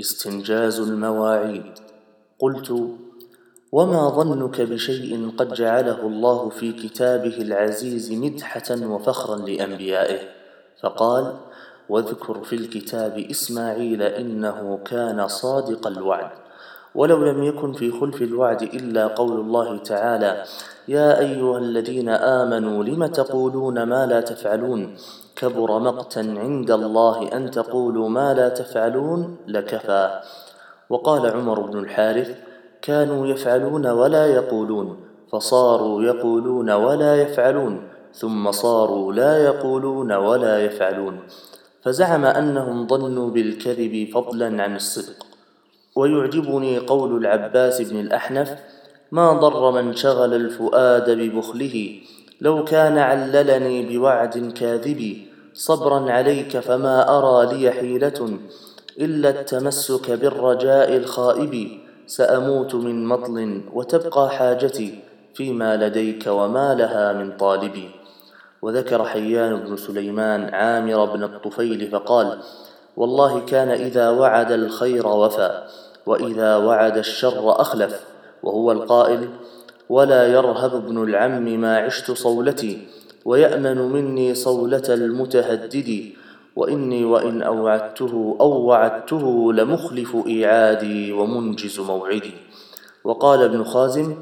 استنجاز المواعيد. قلت وما ظنك بشيء قد جعله الله في كتابه العزيز مدحة وفخرا لأنبيائه؟ فقال واذكر في الكتاب إسماعيل إنه كان صادق الوعد. ولو لم يكن في خلف الوعد إلا قول الله تعالى يا أيها الذين آمنوا لم تقولون ما لا تفعلون؟ كبر مقتا عند الله أن تقولوا ما لا تفعلون لكفى. وقال عمر بن الحارث كانوا يفعلون ولا يقولون فصاروا يقولون ولا يفعلون ثم صاروا لا يقولون ولا يفعلون. فزعم أنهم ظنوا بالكذب فضلا عن الصدق. ويعجبني قول العباس بن الأحنف ما ضر من شغل الفؤاد ببخله لو كان عللني بوعد كاذب صبرا عليك فما أرى لي حيلة إلا التمسك بالرجاء الخائب سأموت من مطل وتبقى حاجتي فيما لديك وما لها من طالب. وذكر حيان بن سليمان عامر بن الطفيل فقال والله كان إذا وعد الخير وفى وإذا وعد الشر أخلف وهو القائل ولا يرهب ابن العم ما عشت صولتي ويأمن مني صولة المتهدد وإني وإن أوعدته أو وعدته لمخلف إيعادي ومنجز موعدي. وقال ابن خازم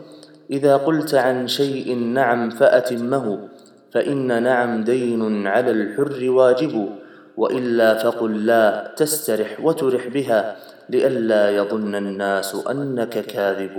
إذا قلت عن شيء نعم فأتمه فإن نعم دين على الحر واجب وإلا فقل لا تسترح وترح بها لئلا يظن الناس أنك كاذب.